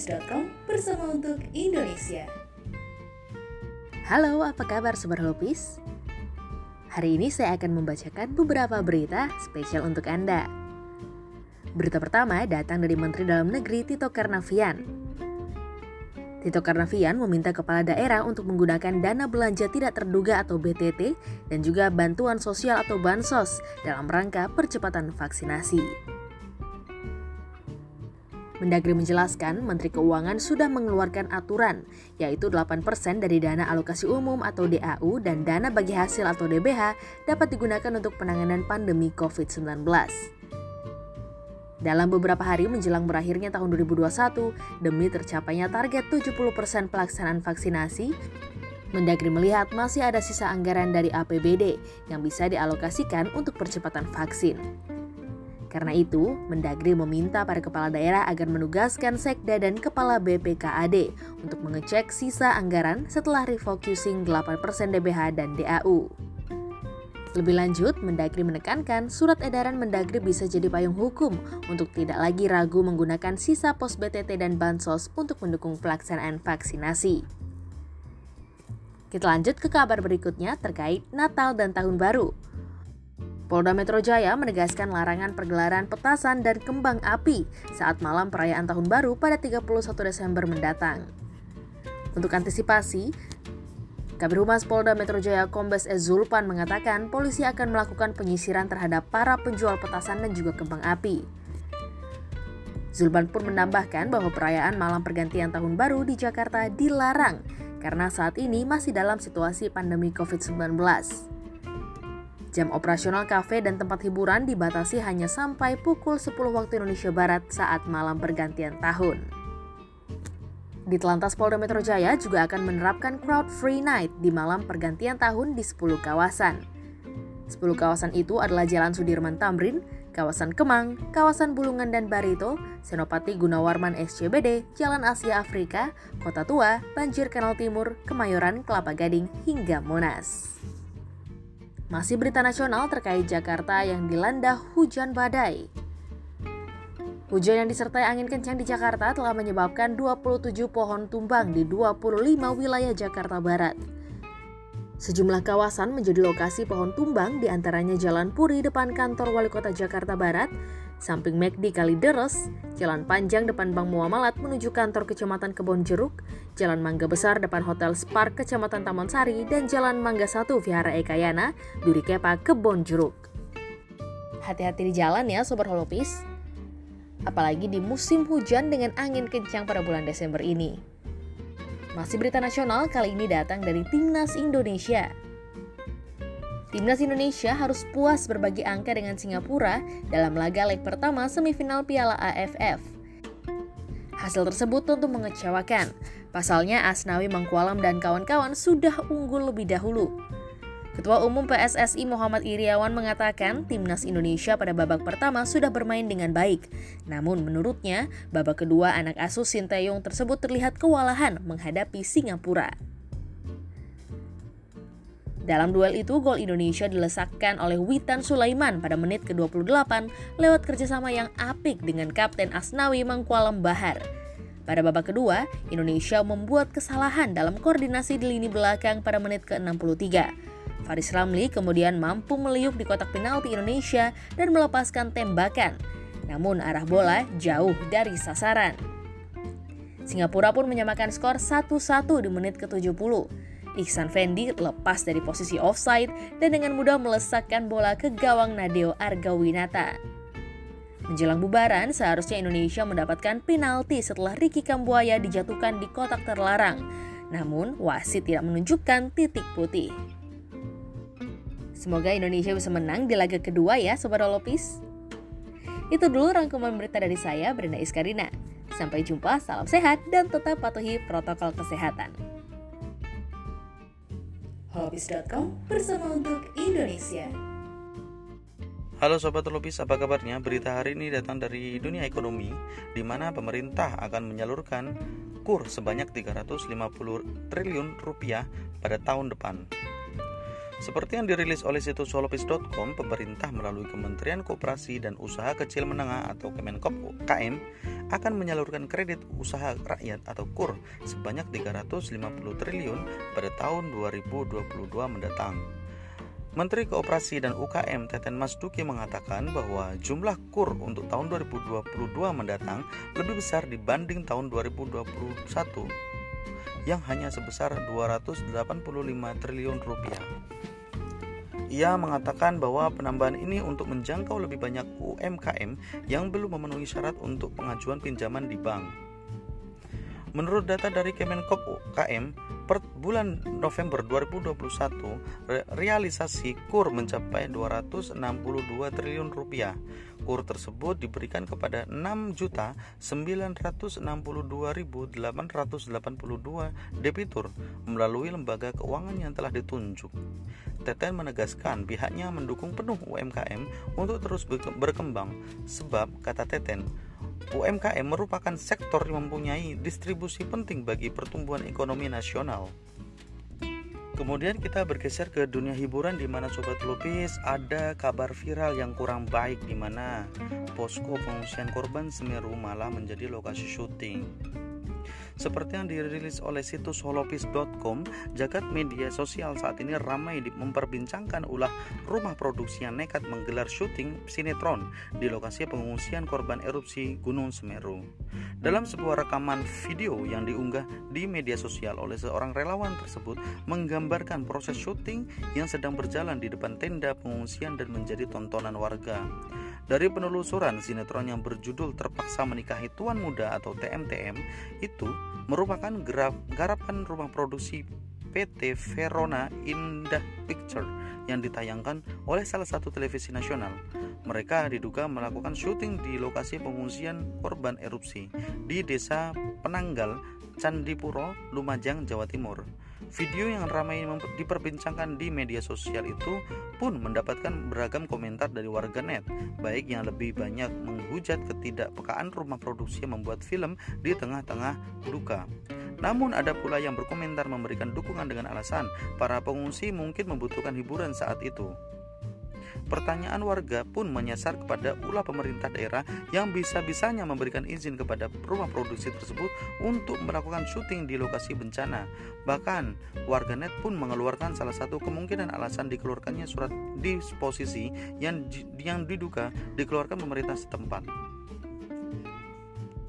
holopis.com bersama untuk Indonesia. Halo, apa kabar Sobat Holopis? Hari ini saya akan membacakan beberapa berita spesial untuk Anda. Berita pertama datang dari Menteri Dalam Negeri Tito Karnavian. Tito Karnavian meminta kepala daerah untuk menggunakan dana belanja tidak terduga atau BTT dan juga bantuan sosial atau bansos dalam rangka percepatan vaksinasi. Mendagri menjelaskan Menteri Keuangan sudah mengeluarkan aturan, yaitu 8% dari dana alokasi umum atau DAU dan dana bagi hasil atau DBH dapat digunakan untuk penanganan pandemi COVID-19. Dalam beberapa hari menjelang berakhirnya tahun 2021, demi tercapainya target 70% pelaksanaan vaksinasi, Mendagri melihat masih ada sisa anggaran dari APBD yang bisa dialokasikan untuk percepatan vaksin. Karena itu, Mendagri meminta para kepala daerah agar menugaskan Sekda dan Kepala BPKAD untuk mengecek sisa anggaran setelah refocusing 8% DBH dan DAU. Lebih lanjut, Mendagri menekankan surat edaran Mendagri bisa jadi payung hukum untuk tidak lagi ragu menggunakan sisa pos BTT dan Bansos untuk mendukung pelaksanaan vaksinasi. Kita lanjut ke kabar berikutnya terkait Natal dan Tahun Baru. Polda Metro Jaya menegaskan larangan pergelaran petasan dan kembang api saat malam perayaan Tahun Baru pada 31 Desember mendatang. Untuk antisipasi, Kabir Humas Polda Metro Jaya Kombes Ez Zulpan mengatakan polisi akan melakukan penyisiran terhadap para penjual petasan dan juga kembang api. Zulpan pun menambahkan bahwa perayaan malam pergantian tahun baru di Jakarta dilarang karena saat ini masih dalam situasi pandemi COVID-19. Jam operasional kafe dan tempat hiburan dibatasi hanya sampai pukul 10 waktu Indonesia Barat saat malam pergantian tahun. Di Telantas Polda Metro Jaya juga akan menerapkan crowd free night di malam pergantian tahun di 10 kawasan. 10 kawasan itu adalah Jalan Sudirman Tamrin, kawasan Kemang, kawasan Bulungan dan Barito, Senopati Gunawarman SCBD, Jalan Asia Afrika, Kota Tua, Banjir Kanal Timur, Kemayoran, Kelapa Gading, hingga Monas. Masih berita nasional terkait Jakarta yang dilanda hujan badai. Hujan yang disertai angin kencang di Jakarta telah menyebabkan 27 pohon tumbang di 25 wilayah Jakarta Barat. Sejumlah kawasan menjadi lokasi pohon tumbang di antaranya Jalan Puri depan kantor Wali Kota Jakarta Barat, samping McD Kalideres, Jalan Panjang depan Bank Muamalat menuju kantor Kecamatan Kebon Jeruk, Jalan Mangga Besar depan Hotel Spark Kecamatan Taman Sari, dan Jalan Mangga 1 Vihara Ekayana, Duri Kepa Kebon Jeruk. Hati-hati di jalan ya Sobat Holopis. Apalagi di musim hujan dengan angin kencang pada bulan Desember ini. Masih berita nasional kali ini datang dari Timnas Indonesia. Timnas Indonesia harus puas berbagi angka dengan Singapura dalam laga leg pertama semifinal Piala AFF. Hasil tersebut tentu mengecewakan. Pasalnya Asnawi Mangkualam dan kawan-kawan sudah unggul lebih dahulu. Ketua Umum PSSI Muhammad Iriawan mengatakan timnas Indonesia pada babak pertama sudah bermain dengan baik. Namun menurutnya, babak kedua anak asuh Sinteyong tersebut terlihat kewalahan menghadapi Singapura. Dalam duel itu, gol Indonesia dilesakkan oleh Witan Sulaiman pada menit ke-28 lewat kerjasama yang apik dengan Kapten Asnawi Mangkualam Bahar. Pada babak kedua, Indonesia membuat kesalahan dalam koordinasi di lini belakang pada menit ke-63. Faris Ramli kemudian mampu meliuk di kotak penalti Indonesia dan melepaskan tembakan. Namun arah bola jauh dari sasaran. Singapura pun menyamakan skor 1-1 di menit ke-70. Ihsan Fendi lepas dari posisi offside dan dengan mudah melesakkan bola ke gawang Nadeo Argawinata. Menjelang bubaran, seharusnya Indonesia mendapatkan penalti setelah Ricky Kambuaya dijatuhkan di kotak terlarang. Namun, wasit tidak menunjukkan titik putih. Semoga Indonesia bisa menang di laga kedua ya Sobat Olopis. Itu dulu rangkuman berita dari saya, Brenda Iskarina. Sampai jumpa, salam sehat, dan tetap patuhi protokol kesehatan holopis.com bersama untuk Indonesia. Halo Sobat Lopis, apa kabarnya? Berita hari ini datang dari dunia ekonomi, di mana pemerintah akan menyalurkan kur sebanyak 350 triliun rupiah pada tahun depan. Seperti yang dirilis oleh situs solopis.com, pemerintah melalui Kementerian Koperasi dan Usaha Kecil Menengah atau Kemenkop KM akan menyalurkan kredit usaha rakyat atau KUR sebanyak 350 triliun pada tahun 2022 mendatang. Menteri Kooperasi dan UKM Teten Mas Duki mengatakan bahwa jumlah KUR untuk tahun 2022 mendatang lebih besar dibanding tahun 2021 yang hanya sebesar 285 triliun rupiah. Ia mengatakan bahwa penambahan ini untuk menjangkau lebih banyak UMKM yang belum memenuhi syarat untuk pengajuan pinjaman di bank. Menurut data dari Kemenkop UKM, per bulan November 2021 realisasi KUR mencapai 262 triliun rupiah. KUR tersebut diberikan kepada 6.962.882 debitur melalui lembaga keuangan yang telah ditunjuk. Teten menegaskan pihaknya mendukung penuh UMKM untuk terus berkembang sebab kata Teten UMKM merupakan sektor yang mempunyai distribusi penting bagi pertumbuhan ekonomi nasional. Kemudian kita bergeser ke dunia hiburan di mana sobat lupis ada kabar viral yang kurang baik di mana posko pengungsian korban Semeru malah menjadi lokasi syuting. Seperti yang dirilis oleh situs holopis.com, jagat media sosial saat ini ramai memperbincangkan ulah rumah produksi yang nekat menggelar syuting sinetron di lokasi pengungsian korban erupsi Gunung Semeru. Dalam sebuah rekaman video yang diunggah di media sosial oleh seorang relawan tersebut menggambarkan proses syuting yang sedang berjalan di depan tenda pengungsian dan menjadi tontonan warga. Dari penelusuran sinetron yang berjudul Terpaksa Menikahi Tuan Muda atau TMTM itu merupakan garapan rumah produksi PT Verona Indah Picture yang ditayangkan oleh salah satu televisi nasional. Mereka diduga melakukan syuting di lokasi pengungsian korban erupsi di Desa Penanggal, Candipuro, Lumajang, Jawa Timur. Video yang ramai diperbincangkan di media sosial itu pun mendapatkan beragam komentar dari warganet, baik yang lebih banyak menghujat ketidakpekaan rumah produksi yang membuat film di tengah-tengah duka. Namun ada pula yang berkomentar memberikan dukungan dengan alasan para pengungsi mungkin membutuhkan hiburan saat itu. Pertanyaan warga pun menyasar kepada ulah pemerintah daerah yang bisa-bisanya memberikan izin kepada rumah produksi tersebut untuk melakukan syuting di lokasi bencana. Bahkan, warganet pun mengeluarkan salah satu kemungkinan alasan dikeluarkannya surat disposisi yang yang diduga dikeluarkan pemerintah setempat.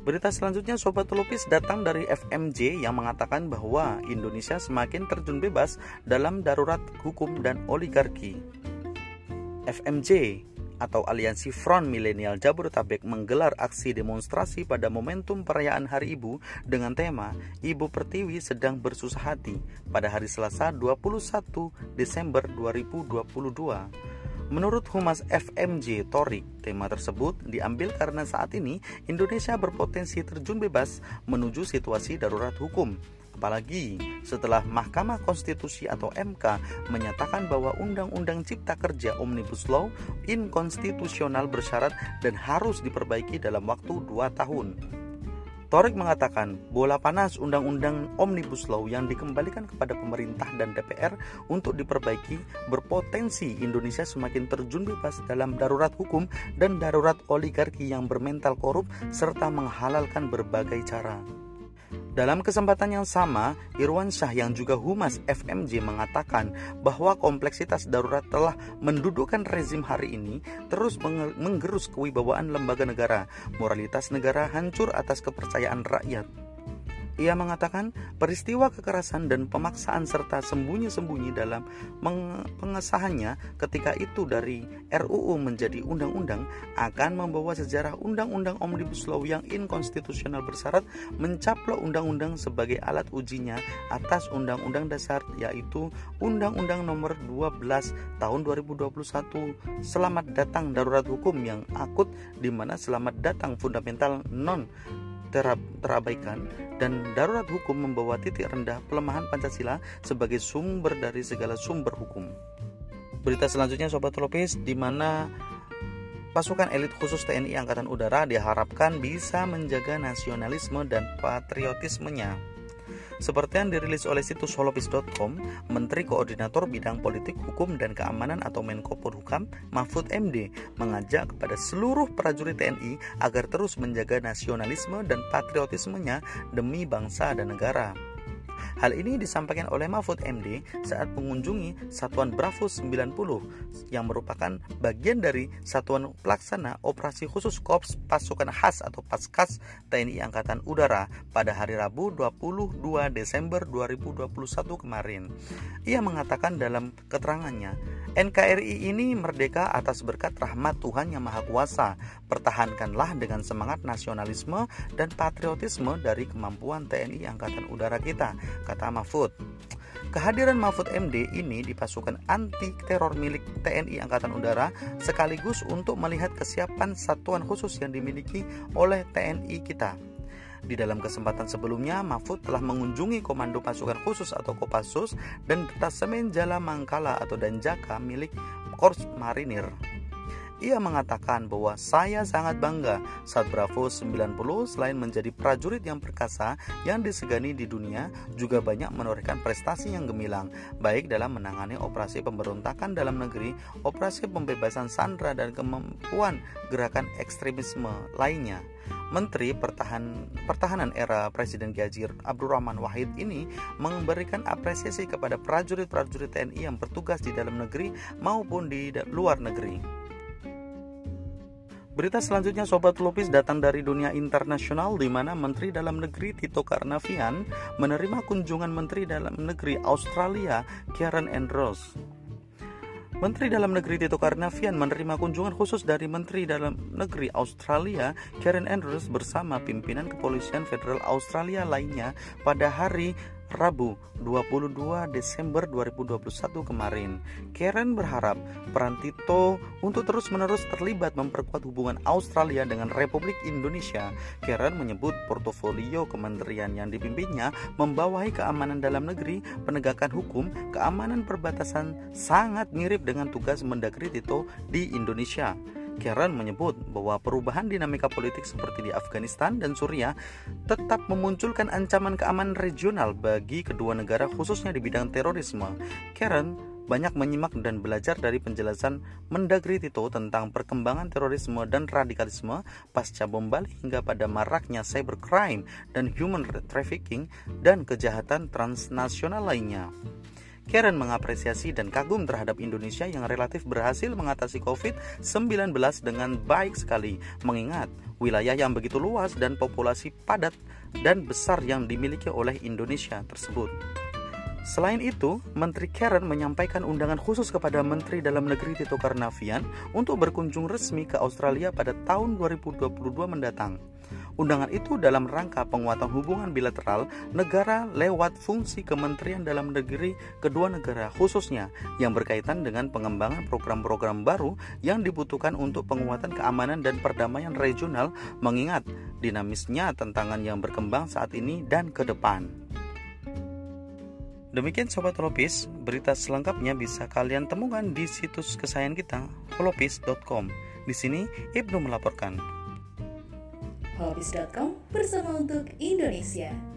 Berita selanjutnya Sobat Telupis datang dari FMJ yang mengatakan bahwa Indonesia semakin terjun bebas dalam darurat hukum dan oligarki. FMJ atau Aliansi Front Milenial Jabodetabek menggelar aksi demonstrasi pada momentum perayaan Hari Ibu dengan tema Ibu Pertiwi sedang bersusah hati pada hari Selasa 21 Desember 2022. Menurut Humas FMJ Torik, tema tersebut diambil karena saat ini Indonesia berpotensi terjun bebas menuju situasi darurat hukum Apalagi setelah Mahkamah Konstitusi atau MK menyatakan bahwa Undang-Undang Cipta Kerja Omnibus Law inkonstitusional bersyarat dan harus diperbaiki dalam waktu 2 tahun. Torik mengatakan bola panas Undang-Undang Omnibus Law yang dikembalikan kepada pemerintah dan DPR untuk diperbaiki berpotensi Indonesia semakin terjun bebas dalam darurat hukum dan darurat oligarki yang bermental korup serta menghalalkan berbagai cara. Dalam kesempatan yang sama, Irwan Syah yang juga humas FMJ mengatakan bahwa kompleksitas darurat telah mendudukkan rezim hari ini terus menggerus kewibawaan lembaga negara, moralitas negara hancur atas kepercayaan rakyat. Ia mengatakan peristiwa kekerasan dan pemaksaan serta sembunyi-sembunyi dalam pengesahannya ketika itu dari RUU menjadi undang-undang akan membawa sejarah undang-undang Omnibus Law yang inkonstitusional bersyarat mencaplok undang-undang sebagai alat ujinya atas undang-undang dasar yaitu Undang-Undang Nomor 12 Tahun 2021 Selamat datang darurat hukum yang akut di mana selamat datang fundamental non terabaikan dan darurat hukum membawa titik rendah pelemahan Pancasila sebagai sumber dari segala sumber hukum. Berita selanjutnya Sobat Tropis di mana pasukan elit khusus TNI Angkatan Udara diharapkan bisa menjaga nasionalisme dan patriotismenya. Seperti yang dirilis oleh situs holopis.com, Menteri Koordinator Bidang Politik, Hukum, dan Keamanan atau Menko Polhukam, Mahfud MD, mengajak kepada seluruh prajurit TNI agar terus menjaga nasionalisme dan patriotismenya demi bangsa dan negara. Hal ini disampaikan oleh Mahfud MD saat mengunjungi Satuan Bravo 90 yang merupakan bagian dari Satuan Pelaksana Operasi Khusus Korps Pasukan Khas atau Paskas TNI Angkatan Udara pada hari Rabu 22 Desember 2021 kemarin. Ia mengatakan dalam keterangannya, NKRI ini merdeka atas berkat rahmat Tuhan Yang Maha Kuasa. Pertahankanlah dengan semangat nasionalisme dan patriotisme dari kemampuan TNI Angkatan Udara kita, kata Mahfud. Kehadiran Mahfud MD ini di pasukan anti teror milik TNI Angkatan Udara sekaligus untuk melihat kesiapan satuan khusus yang dimiliki oleh TNI kita. Di dalam kesempatan sebelumnya, Mahfud telah mengunjungi Komando Pasukan Khusus atau Kopassus dan Detasemen Jala Mangkala atau Danjaka milik Korps Marinir. Ia mengatakan bahwa saya sangat bangga saat Bravo 90 selain menjadi prajurit yang perkasa yang disegani di dunia juga banyak menorehkan prestasi yang gemilang baik dalam menangani operasi pemberontakan dalam negeri, operasi pembebasan sandra dan kemampuan gerakan ekstremisme lainnya. Menteri Pertahan, Pertahanan era Presiden Gajir Abdurrahman Wahid ini memberikan apresiasi kepada prajurit-prajurit TNI yang bertugas di dalam negeri maupun di luar negeri. Berita selanjutnya Sobat Lupis datang dari dunia internasional di mana Menteri Dalam Negeri Tito Karnavian menerima kunjungan Menteri Dalam Negeri Australia Karen Andrews. Menteri Dalam Negeri Tito Karnavian menerima kunjungan khusus dari Menteri Dalam Negeri Australia Karen Andrews bersama pimpinan kepolisian federal Australia lainnya pada hari Rabu 22 Desember 2021 kemarin. Karen berharap peran Tito untuk terus-menerus terlibat memperkuat hubungan Australia dengan Republik Indonesia. Karen menyebut portofolio kementerian yang dipimpinnya membawahi keamanan dalam negeri, penegakan hukum, keamanan perbatasan sangat mirip dengan tugas Mendagri Tito di Indonesia. Karen menyebut bahwa perubahan dinamika politik seperti di Afghanistan dan Suriah tetap memunculkan ancaman keamanan regional bagi kedua negara khususnya di bidang terorisme. Karen banyak menyimak dan belajar dari penjelasan Mendagri Tito tentang perkembangan terorisme dan radikalisme pasca bom Bali hingga pada maraknya cybercrime dan human trafficking dan kejahatan transnasional lainnya. Karen mengapresiasi dan kagum terhadap Indonesia yang relatif berhasil mengatasi COVID-19 dengan baik sekali, mengingat wilayah yang begitu luas dan populasi padat dan besar yang dimiliki oleh Indonesia tersebut. Selain itu, Menteri Karen menyampaikan undangan khusus kepada Menteri Dalam Negeri Tito Karnavian untuk berkunjung resmi ke Australia pada tahun 2022 mendatang. Undangan itu dalam rangka penguatan hubungan bilateral negara lewat fungsi Kementerian Dalam Negeri kedua negara khususnya yang berkaitan dengan pengembangan program-program baru yang dibutuhkan untuk penguatan keamanan dan perdamaian regional mengingat dinamisnya tantangan yang berkembang saat ini dan ke depan. Demikian Sobat Holopis, berita selengkapnya bisa kalian temukan di situs kesayangan kita, holopis.com. Di sini Ibnu melaporkan. Holopis.com bersama untuk Indonesia.